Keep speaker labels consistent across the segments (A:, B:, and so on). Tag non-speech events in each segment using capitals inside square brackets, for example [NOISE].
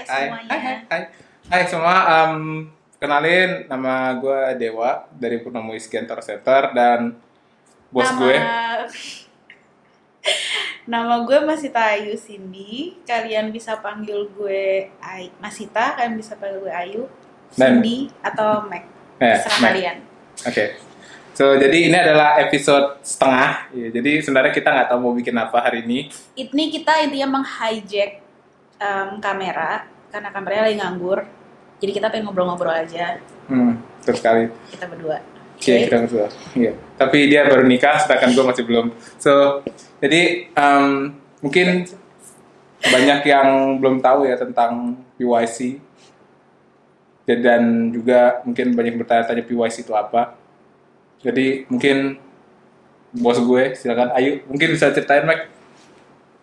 A: Hai semuanya.
B: Hai, hai, hai. Hai semua, um, kenalin nama gue Dewa dari Purnomo Iskiantor Center dan bos
A: Nama-
B: gue. [LAUGHS]
A: Nama gue Masita Ayu Cindy. Kalian bisa panggil gue Ay Masita, kalian bisa panggil gue Ayu,
B: Dan-
A: Cindy atau Mac.
B: Eh,
A: Terserah
B: Mac.
A: kalian.
B: Oke. So, jadi ini adalah episode setengah. Ya, jadi sebenarnya kita nggak tahu mau bikin apa hari ini.
A: Ini kita intinya menghijack em, kamera karena kameranya lagi nganggur. Jadi kita pengen ngobrol-ngobrol aja
B: Hmm, betul sekali.
A: kita berdua.
B: Oke, kita berdua. Iya. Tapi dia baru nikah, sedangkan gue masih belum. So, jadi um, mungkin banyak yang belum tahu ya tentang PYC. Dan juga mungkin banyak yang bertanya-tanya PYC itu apa. Jadi mungkin bos gue, silakan Ayu, mungkin bisa ceritain Mac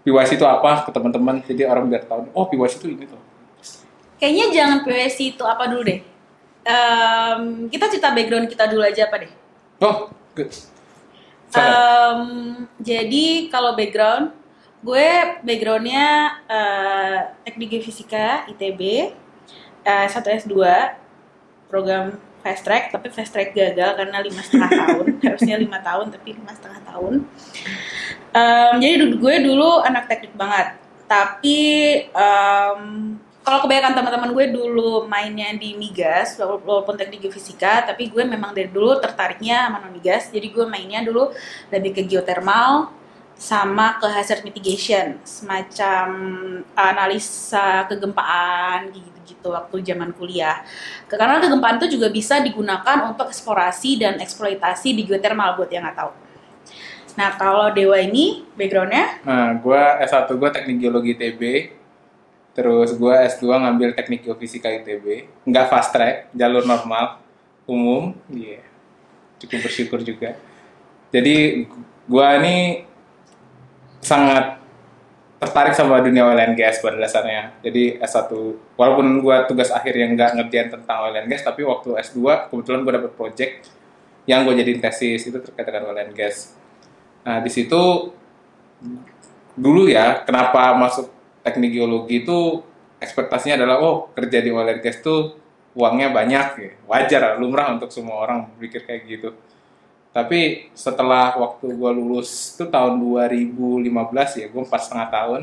B: PYC itu apa ke teman-teman, jadi orang biar tahu, oh PYC itu ini tuh.
A: Kayaknya jangan PWC itu apa dulu deh. Em, kita cerita background kita dulu aja apa deh.
B: Oh, good.
A: Em, jadi kalau background, gue backgroundnya eh, teknik fisika ITB, eh, satu S2, program fast track, tapi fast track gagal karena lima setengah tahun, [LAUGHS] harusnya lima tahun tapi lima setengah tahun. Em, jadi gue dulu anak teknik banget, tapi em, kalau kebanyakan teman-teman gue dulu mainnya di migas wala- walaupun teknik geofisika tapi gue memang dari dulu tertariknya sama non migas. Jadi gue mainnya dulu lebih ke geothermal sama ke hazard mitigation. Semacam analisa kegempaan gitu-gitu waktu zaman kuliah. Karena kegempaan itu juga bisa digunakan untuk eksplorasi dan eksploitasi di geothermal buat yang nggak tahu nah kalau Dewa ini backgroundnya
B: Nah, gue S1 gue teknik geologi ITB, terus gue S2 ngambil teknik geofisika ITB, nggak fast track, jalur normal, umum, iya, cukup bersyukur juga. Jadi gue ini sangat tertarik sama dunia oil and gas pada dasarnya. Jadi S1, walaupun gue tugas akhir yang nggak ngerjain tentang oil and gas, tapi waktu S2 kebetulan gue dapet project yang gue jadiin tesis itu terkait dengan oil and gas. Nah di situ dulu ya kenapa masuk teknik geologi itu ekspektasinya adalah oh kerja di oil and gas tuh uangnya banyak ya. wajar lumrah untuk semua orang berpikir kayak gitu. Tapi setelah waktu gue lulus itu tahun 2015 ya gue empat setengah tahun.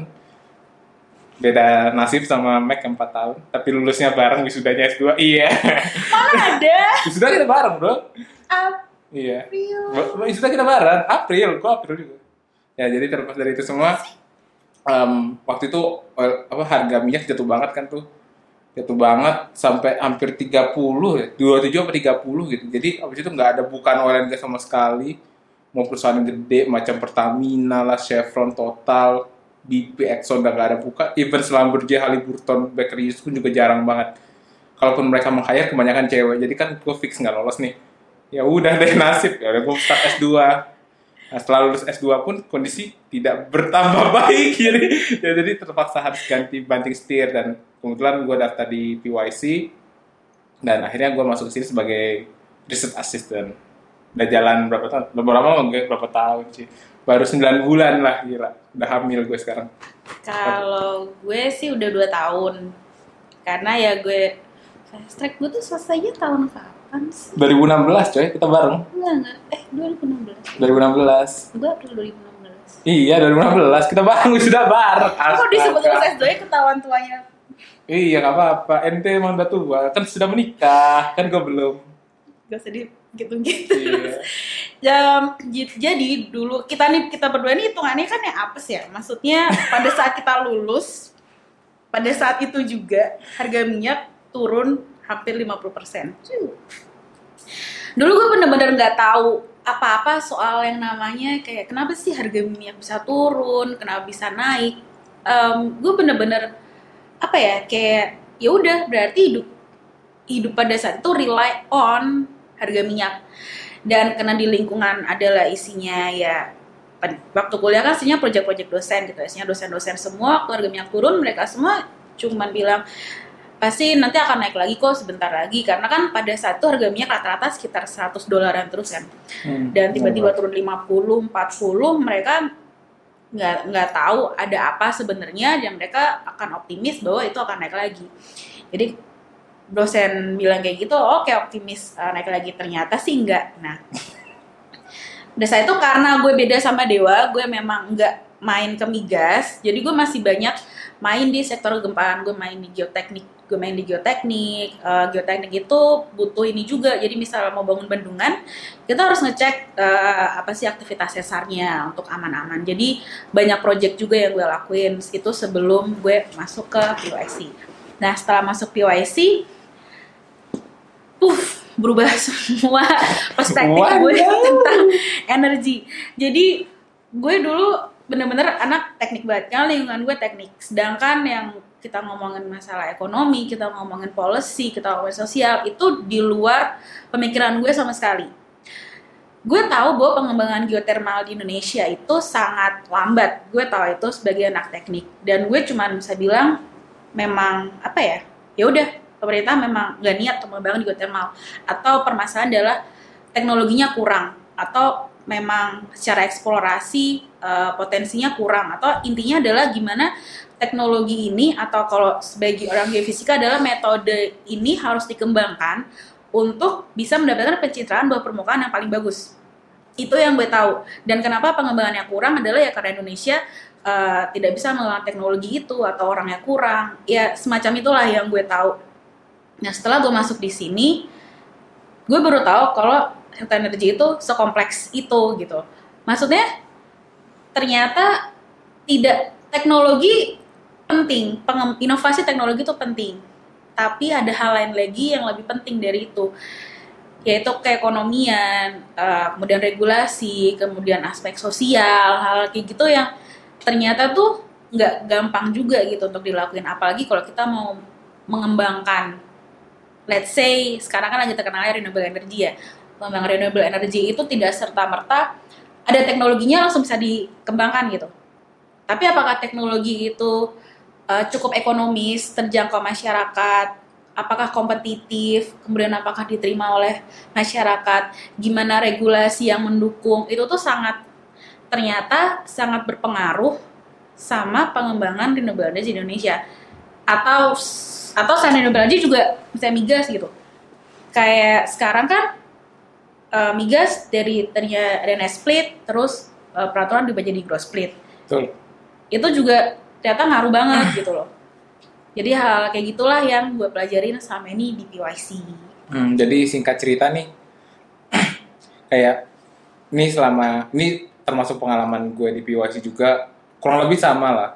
B: Beda nasib sama Mac yang 4 tahun tapi lulusnya bareng wisudanya S2 iya.
A: Mana ada.
B: Wisuda kita bareng bro iya. Wisuda kita bareng, April, kok April juga. Ya jadi terlepas dari itu semua, em, waktu itu oil- apa harga minyak jatuh banget kan tuh, jatuh banget sampai hampir 30 ya, 27 apa 30 gitu. Jadi abis itu nggak ada bukan oil and gas sama sekali, mau perusahaan gede macam Pertamina lah, Chevron, Total, BP, Exxon udah nggak ada buka, even Schlumberger, Halliburton, Baker Hughes pun juga jarang banget. Kalaupun mereka meng-hire kebanyakan cewek, jadi kan gue fix nggak lolos nih ya udah deh [LAUGHS] nasib. Ya gue start S2 nah, setelah lulus S2 pun kondisi tidak bertambah [LAUGHS] baik jadi ya, jadi terpaksa harus ganti banting setir. Dan kebetulan gue daftar di PYC dan akhirnya gue masuk ke sini sebagai research assistant. Udah jalan berapa tahun berapa lama gue berapa tahun sih? Baru 9 bulan lah gila. Udah hamil gue sekarang.
A: Kalau gue sih udah dua tahun, karena ya gue fast track gue tuh selesainya tahun kapan sih?
B: 2016 coy kita bareng
A: Enggak enggak, eh 2016.
B: 2016
A: Gue April 2016.
B: iya 2016 kita bareng [LAUGHS] sudah bareng
A: Kok disebut lulus S2 ya ketahuan tuanya?
B: Iya nggak apa-apa, ente emang udah tua, kan sudah menikah, kan gue belum.
A: Gak sedih gitu-gitu.
B: Iya. [LAUGHS]
A: Jam, jadi dulu kita nih kita berdua ini hitungannya kan yang apes ya. Maksudnya pada saat kita lulus, pada saat itu juga harga minyak turun hampir 50%. Cuy. Dulu gue bener-bener nggak tahu apa-apa soal yang namanya kayak kenapa sih harga minyak bisa turun, kenapa bisa naik. Em, gue bener-bener apa ya kayak ya udah berarti hidup hidup pada saat itu rely on harga minyak dan karena di lingkungan adalah isinya ya waktu kuliah kan isinya proyek-proyek dosen gitu isinya dosen-dosen semua waktu harga minyak turun mereka semua cuman bilang pasti nanti akan naik lagi kok sebentar lagi. Karena kan pada saat itu harga minyak rata-rata sekitar 100 dolaran terus kan.
B: Hmm.
A: dan tiba-tiba turun 50 40 mereka nggak nggak tahu ada apa sebenarnya dan mereka akan optimis bahwa itu akan naik lagi. Jadi dosen bilang kayak gitu oke optimis uh, naik lagi. Ternyata sih enggak nah udah saya itu karena gue beda sama Dewa gue memang nggak main ke migas jadi gue masih banyak main di sektor gempaan gue main di geoteknik gue main di geoteknik uh, geoteknik itu butuh ini juga. Jadi misalnya mau bangun bendungan kita harus ngecek uh, apa sih aktivitas sesarnya untuk aman-aman. Jadi banyak project juga yang gue lakuin. Itu sebelum gue masuk ke PYC nah setelah masuk PYC puff berubah [LAUGHS] semua perspektif gue tentang energi. Jadi gue dulu bener-bener anak teknik banget karena lingkungan gue teknik sedangkan yang kita ngomongin masalah ekonomi, kita ngomongin policy, kita ngomongin sosial, itu di luar pemikiran gue sama sekali. Gue tahu bahwa pengembangan geotermal di Indonesia itu sangat lambat. Gue tahu itu sebagai anak teknik dan gue cuma bisa bilang memang apa ya? Ya udah, pemerintah memang nggak niat untuk membangun geotermal atau permasalahan adalah teknologinya kurang atau memang secara eksplorasi uh, potensinya kurang atau intinya adalah gimana teknologi ini atau kalau sebagai orang geofisika adalah metode ini harus dikembangkan untuk bisa mendapatkan pencitraan bawah permukaan yang paling bagus. Itu yang gue tahu. Dan kenapa pengembangannya kurang adalah ya karena Indonesia uh, tidak bisa menggunakan teknologi itu atau orangnya kurang. Ya semacam itulah yang gue tahu. Nah setelah gue masuk di sini, gue baru tahu kalau energi itu sekompleks itu gitu. Maksudnya ternyata tidak teknologi penting, inovasi teknologi itu penting. Tapi ada hal lain lagi yang lebih penting dari itu, yaitu keekonomian, uh, kemudian regulasi, kemudian aspek sosial, hal kayak gitu yang ternyata tuh nggak gampang juga gitu untuk dilakuin. Apalagi kalau kita mau mengembangkan, let's say sekarang kan lagi terkenal renewable energy ya, mengembangkan renewable energy itu tidak serta merta ada teknologinya langsung bisa dikembangkan gitu. Tapi apakah teknologi itu uh, cukup ekonomis, terjangkau masyarakat, apakah kompetitif, kemudian apakah diterima oleh masyarakat, gimana regulasi yang mendukung, itu tuh sangat ternyata sangat berpengaruh sama pengembangan renewable energy di Indonesia. Atau atau selain renewable energy juga misalnya migas gitu. Kayak sekarang kan uh, migas dari ternyata ada split, terus uh, peraturan dibagi jadi gross split. Betul. Itu juga ternyata ngaruh banget gitu loh jadi hal kayak gitulah yang gue pelajarin selama ini di PYC
B: hmm, jadi singkat cerita nih [CLEARS THROAT] kayak ini selama ini termasuk pengalaman gue di PYC juga kurang lebih sama lah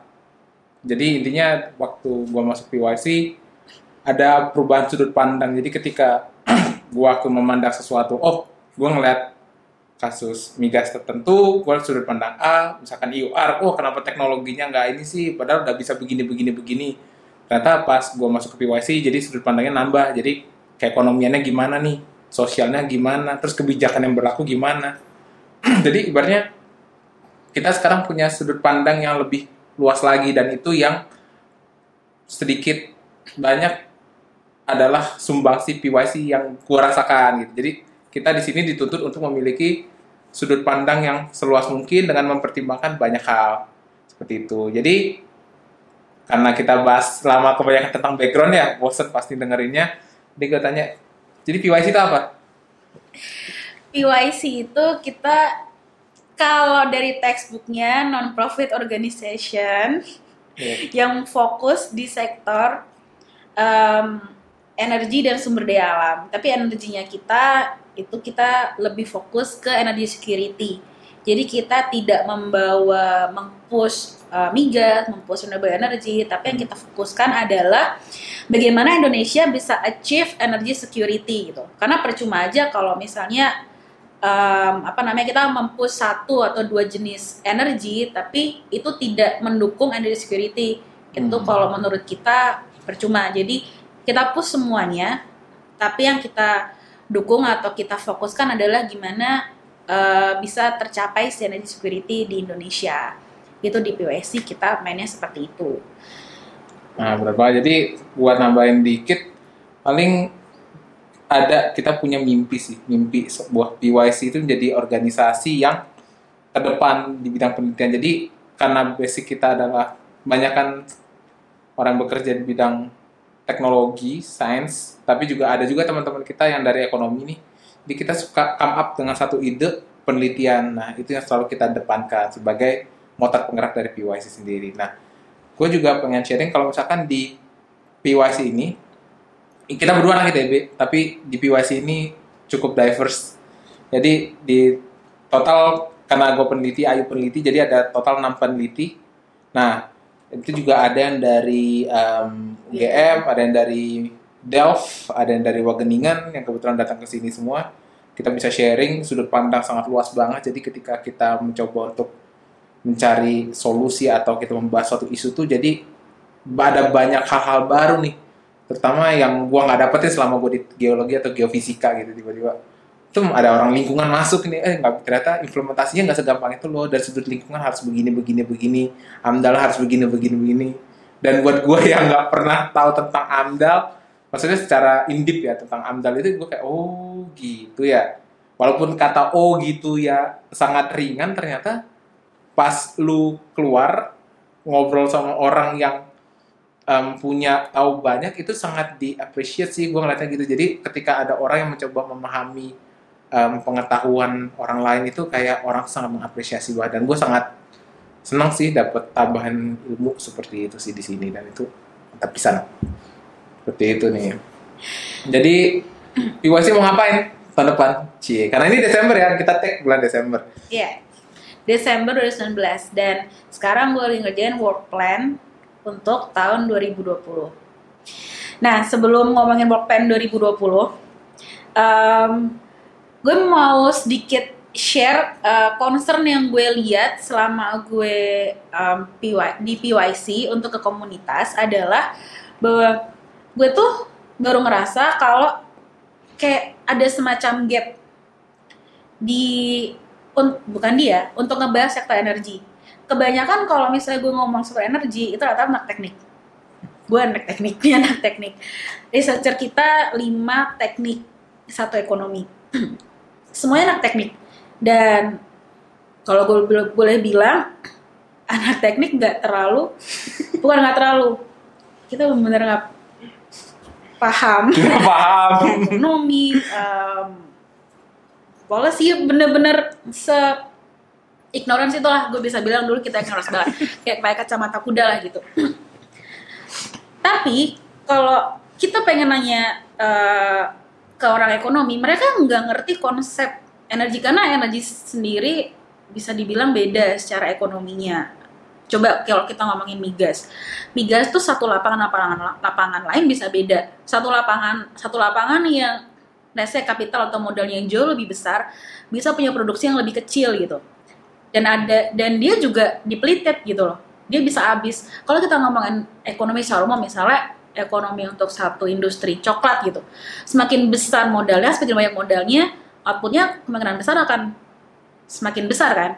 B: jadi intinya waktu gue masuk PYC ada perubahan sudut pandang jadi ketika [CLEARS THROAT] gue waktu memandang sesuatu oh gue ngeliat kasus migas tertentu, gue sudut pandang A, misalkan IUR, oh kenapa teknologinya nggak ini sih, padahal udah bisa begini, begini, begini. Ternyata pas gue masuk ke PYC, jadi sudut pandangnya nambah, jadi keekonomiannya gimana nih, sosialnya gimana, terus kebijakan yang berlaku gimana. [CLEARS THROAT] jadi ibaratnya kita sekarang punya sudut pandang yang lebih luas lagi, dan itu yang sedikit banyak adalah sumbangsi PYC yang gue rasakan gitu. Jadi kita di sini dituntut untuk memiliki sudut pandang yang seluas mungkin dengan mempertimbangkan banyak hal seperti itu. Jadi karena kita bahas lama kebanyakan tentang background ya, bosen pasti dengerinnya. Jadi gue tanya, jadi PYC itu apa?
A: PYC itu kita kalau dari textbooknya non-profit organization yeah. yang fokus di sektor um, energi dan sumber daya alam. Tapi energinya kita itu kita lebih fokus ke energy security. Jadi kita tidak membawa mempush uh, migas, mempush renewable energy, tapi yang kita fokuskan adalah bagaimana Indonesia bisa achieve energy security gitu. Karena percuma aja kalau misalnya um, apa namanya kita mempush satu atau dua jenis energi, tapi itu tidak mendukung energy security. Itu hmm. kalau menurut kita percuma. Jadi kita push semuanya, tapi yang kita dukung atau kita fokuskan adalah gimana uh, bisa tercapai energy security di Indonesia. Itu di POSC kita mainnya seperti itu.
B: Nah, berapa? Jadi buat nambahin dikit, paling ada kita punya mimpi sih, mimpi sebuah PYC itu menjadi organisasi yang terdepan di bidang penelitian. Jadi karena basic kita adalah banyak kan orang bekerja di bidang teknologi, sains, tapi juga ada juga teman-teman kita yang dari ekonomi nih. Jadi kita suka come up dengan satu ide penelitian. Nah, itu yang selalu kita depankan sebagai motor penggerak dari PYC sendiri. Nah, gue juga pengen sharing kalau misalkan di PYC ini, kita berdua anak ITB, tapi di PYC ini cukup diverse. Jadi di total, karena gue peneliti, Ayu peneliti, jadi ada total 6 peneliti. Nah, itu juga ada yang dari um, UGM, ada yang dari Delft, ada yang dari Wageningen yang kebetulan datang ke sini semua. Kita bisa sharing sudut pandang sangat luas banget. Jadi ketika kita mencoba untuk mencari solusi atau kita membahas suatu isu tuh jadi ada banyak hal-hal baru nih. Terutama yang gua nggak dapetin selama gua di geologi atau geofisika gitu tiba-tiba itu ada orang lingkungan masuk nih eh nggak ternyata implementasinya nggak segampang itu loh dari sudut lingkungan harus begini begini begini amdal harus begini begini begini. Dan buat gue yang nggak pernah tahu tentang amdal maksudnya secara indip ya tentang amdal itu gue kayak oh gitu ya. Walaupun kata oh gitu ya sangat ringan ternyata pas lu keluar ngobrol sama orang yang um, punya tahu banyak itu sangat diapresiasi gue ngeliatnya gitu. Jadi ketika ada orang yang mencoba memahami um, pengetahuan orang lain itu kayak orang sangat mengapresiasi gue dan gue sangat senang sih dapat tambahan ilmu seperti itu sih di sini. Dan itu mantap pisan seperti itu nih. Jadi PYC mau ngapain tahun depan? Cie karena ini Desember ya. Kita tag bulan Desember.
A: Iya. Desember 2019 dan sekarang gue lagi ngerjain work plan untuk tahun 2020. Nah, sebelum ngomongin work plan 2020, um, gue mau sedikit share uh, concern yang gue lihat selama gue um, PY, di PYC untuk ke komunitas adalah bahwa gue tuh baru ngerasa kalau kayak ada semacam gap di un- bukan dia untuk ngebahas sektor energi. Kebanyakan kalau misalnya gue ngomong sektor energi itu rata anak teknik. Gue anak teknik, [LAUGHS] dia anak teknik. Researcher kita 5 teknik, satu ekonomi. [CLEARS THROAT] Semuanya anak teknik. Dan kalau gue boleh bilang [CLEARS THROAT] anak teknik nggak terlalu, [LAUGHS] bukan nggak terlalu, kita benar-benar nggak paham.
B: Nggak paham. [LAUGHS]
A: Ekonomi um, policy bener-bener se ignorance itulah gue bisa bilang dulu kita ignorance banget. [LAUGHS] Kayak pakai kacamata kuda lah gitu. [CLEARS THROAT] Tapi kalau kita pengen nanya uh, ke orang ekonomi. Mereka nggak ngerti konsep energi karena energi sendiri bisa dibilang beda secara ekonominya. Coba kalau kita ngomongin migas. Migas tuh satu lapangan lapangan lapangan lain bisa beda. Satu lapangan satu lapangan yang say kapital atau modalnya yang jauh lebih besar bisa punya produksi yang lebih kecil gitu. Dan ada dan dia juga depleted gitu loh. Dia bisa habis. Kalau kita ngomongin ekonomi secara umum misalnya ekonomi untuk satu industri coklat gitu. Semakin besar modalnya semakin banyak modalnya outputnya kemungkinan besar akan semakin besar kan.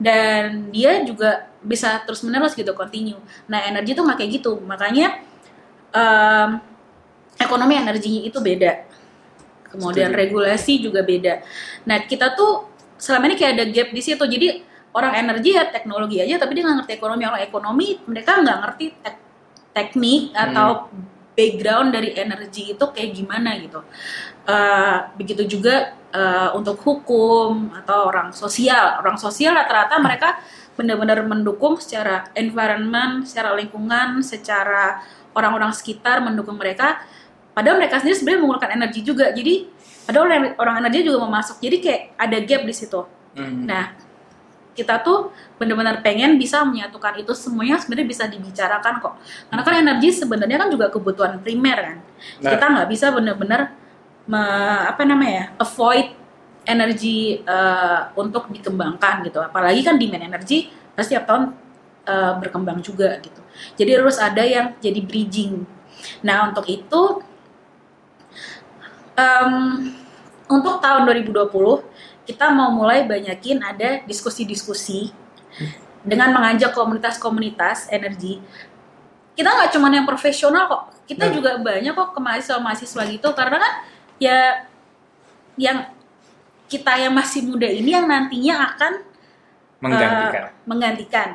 A: Dan dia juga bisa terus menerus gitu continue. Nah energi tuh nggak kayak gitu. Makanya um, ekonomi energinya itu beda. Kemudian
B: Setuju.
A: regulasi juga beda. Nah kita tuh selama ini kayak ada gap di situ. Jadi orang energi ya teknologi aja tapi dia nggak ngerti ekonomi. Orang ekonomi mereka nggak ngerti tek- teknik atau background dari energi itu kayak gimana gitu. Eh, begitu juga eh, untuk hukum atau orang sosial. Orang sosial rata-rata mereka benar-benar mendukung secara environment secara lingkungan secara orang-orang sekitar mendukung mereka. Padahal mereka sendiri sebenarnya menggunakan energi juga. Jadi padahal orang, orang energi juga mau masuk. Jadi kayak ada gap di situ.
B: Hmm.
A: Nah, kita tuh benar-benar pengen bisa menyatukan itu semuanya sebenarnya bisa dibicarakan kok. Karena kan energi sebenarnya kan juga kebutuhan primer kan.
B: Nah.
A: Kita nggak bisa benar-benar apa namanya avoid energi eh, untuk dikembangkan gitu. Apalagi kan demand energi pasti tiap tahun eh, berkembang juga gitu. Jadi harus ada yang jadi bridging. Nah untuk itu em, untuk tahun 2020 kita mau mulai banyakin ada diskusi-diskusi dengan mengajak komunitas-komunitas energi. Kita nggak cuma yang profesional kok, kita
B: Nah.
A: juga banyak kok ke mahasiswa-mahasiswa gitu karena kan ya yang kita yang masih muda ini yang nantinya akan
B: menggantikan
A: eh, menggantikan.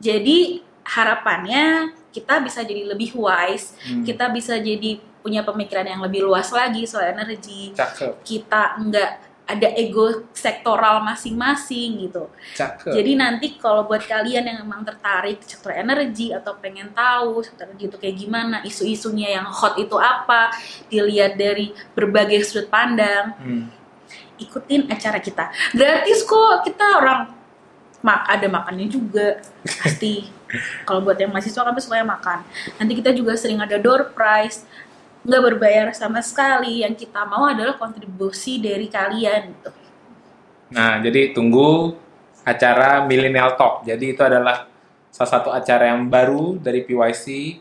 A: Jadi harapannya kita bisa jadi lebih wise,
B: Hmm.
A: kita bisa jadi punya pemikiran yang lebih luas lagi soal energi.
B: Cakep,
A: Kita nggak ada ego sektoral masing-masing gitu.
B: cakep.
A: Jadi nanti kalau buat kalian yang memang tertarik sektor energi atau pengen tahu sektor energi itu kayak gimana, isu-isunya yang hot itu apa, dilihat dari berbagai sudut pandang,
B: Hmm.
A: ikutin acara kita. Gratis kok, kita orang mak ada makannya juga pasti. [LAUGHS] Kalau buat yang mahasiswa kami sukanya makan. Nanti kita juga sering ada door prize, nggak berbayar sama sekali. Yang kita mau adalah kontribusi dari kalian gitu.
B: Nah, jadi tunggu acara Millennial Talk. Jadi itu adalah salah satu acara yang baru dari PYC.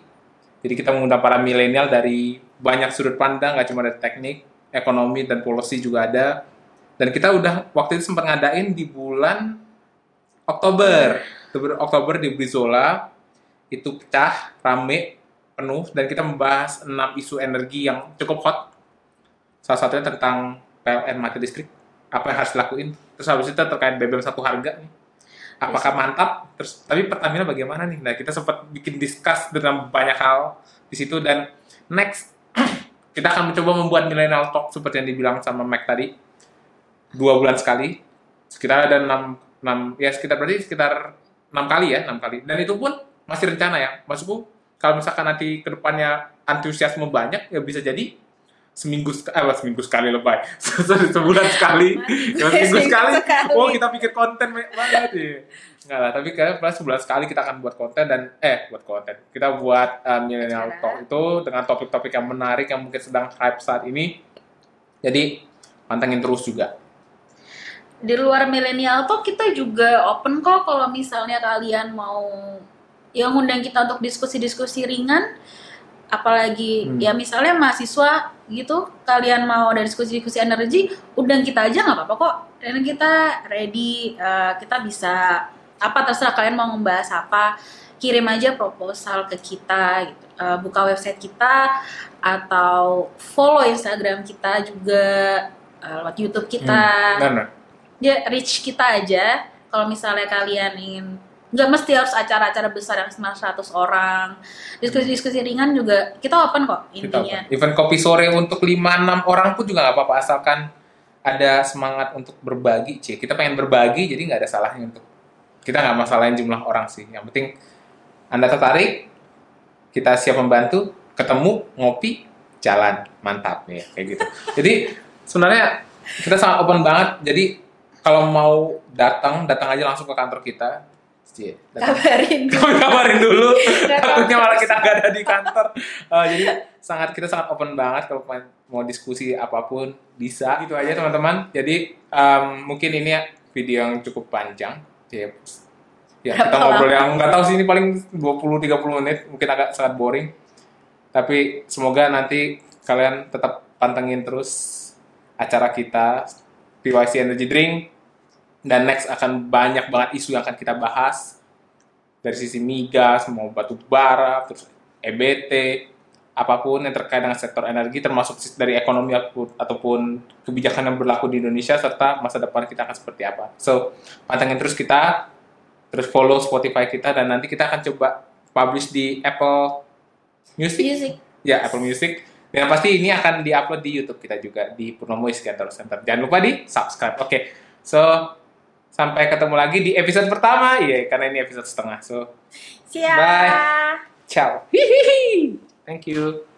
B: Jadi kita mengundang para milenial dari banyak sudut pandang, nggak cuma dari teknik, ekonomi, dan policy juga ada. Dan kita udah waktu itu sempat ngadain di bulan Oktober. Oktober, di Brizola. Itu pecah, rame, penuh. Dan kita membahas 6 isu energi yang cukup hot. Salah satunya tentang PLN mati listrik apa yang harus dilakuin. Terus habis itu terkait BBM satu harga nih. Apakah mantap? Terus tapi Pertamina bagaimana nih? Nah kita sempat bikin discuss dengan banyak hal di situ dan next [CLEARS THROAT] kita akan mencoba membuat millennial talk seperti yang dibilang sama Mac tadi. Dua bulan sekali. Sekitar ada enam enam ya sekitar berarti sekitar enam kali ya enam kali. Dan itu pun masih rencana ya. Maksudku kalau misalkan nanti ke depannya antusiasme banyak ya bisa jadi seminggu sekali, eh, seminggu sekali lebay, [LAUGHS] sebulan sekali, [LAUGHS] ya, seminggu sekali. Oh kita pikir konten banget ya. Enggak lah, tapi kayak plus sebulan sekali kita akan buat konten dan eh buat konten. Kita buat um, millennial talk itu dengan topik-topik yang menarik yang mungkin sedang hype saat ini. Jadi pantengin terus juga.
A: di luar milenial tuh kita juga open kok kalau misalnya kalian mau yang ngundang kita untuk diskusi-diskusi ringan apalagi
B: Hmm.
A: ya misalnya mahasiswa gitu kalian mau ada diskusi-diskusi energi undang kita aja nggak apa-apa kok. Dan kita ready eh, kita bisa. Apa terserah kalian mau membahas apa kirim aja proposal ke kita gitu. Eh, buka website kita atau follow Instagram kita juga eh, lewat YouTube kita.
B: Hmm, benar.
A: ya reach kita aja. Kalau misalnya kalian ingin nggak mesti harus acara-acara besar yang 900 orang diskusi-diskusi ringan juga kita open kok
B: Kita
A: intinya
B: open. Event kopi sore untuk 5-6 orang pun juga nggak apa-apa asalkan ada semangat untuk berbagi, cie. Kita pengen berbagi, jadi nggak ada salahnya untuk kita nggak masalahin jumlah orang sih. Yang penting anda tertarik, kita siap membantu, ketemu, ngopi, jalan, mantap ya kayak gitu. Jadi sebenarnya kita sangat open banget. Jadi kalau mau datang, datang aja langsung ke kantor kita. Cie,
A: kabarin [LAUGHS]
B: Kami kabarin dulu. [LAUGHS] Takutnya malah kita nggak ada di kantor. Eh, jadi sangat kita sangat open banget kalau mau diskusi apa pun bisa. Gitu aja teman-teman. Jadi em, mungkin ini video yang cukup panjang. Ya, ya kita ngobrol yang nggak tahu sih ini paling 20-30 menit. Mungkin agak sangat boring. Tapi semoga nanti kalian tetap pantengin terus acara kita PYC Energy Drink dan next akan banyak banget isu yang akan kita bahas dari sisi migas, mau batu bara, terus EBT, apa pun yang terkait dengan sektor energi, termasuk dari ekonomi ataupun, kebijakan yang berlaku di Indonesia, serta masa depan kita akan seperti apa. So, pantengin terus kita, terus follow Spotify kita, dan nanti kita akan coba publish di Apple Music.
A: music
B: Ya, Apple Music. Dan yang pasti ini akan diupload di YouTube kita juga, di Purnomo Iskandar Center. Jangan lupa di subscribe. Oke, so sampai ketemu lagi di episode pertama. Iya, karena ini episode setengah. So,
A: siap
B: Bye. ciao. Hihihi. Thank you.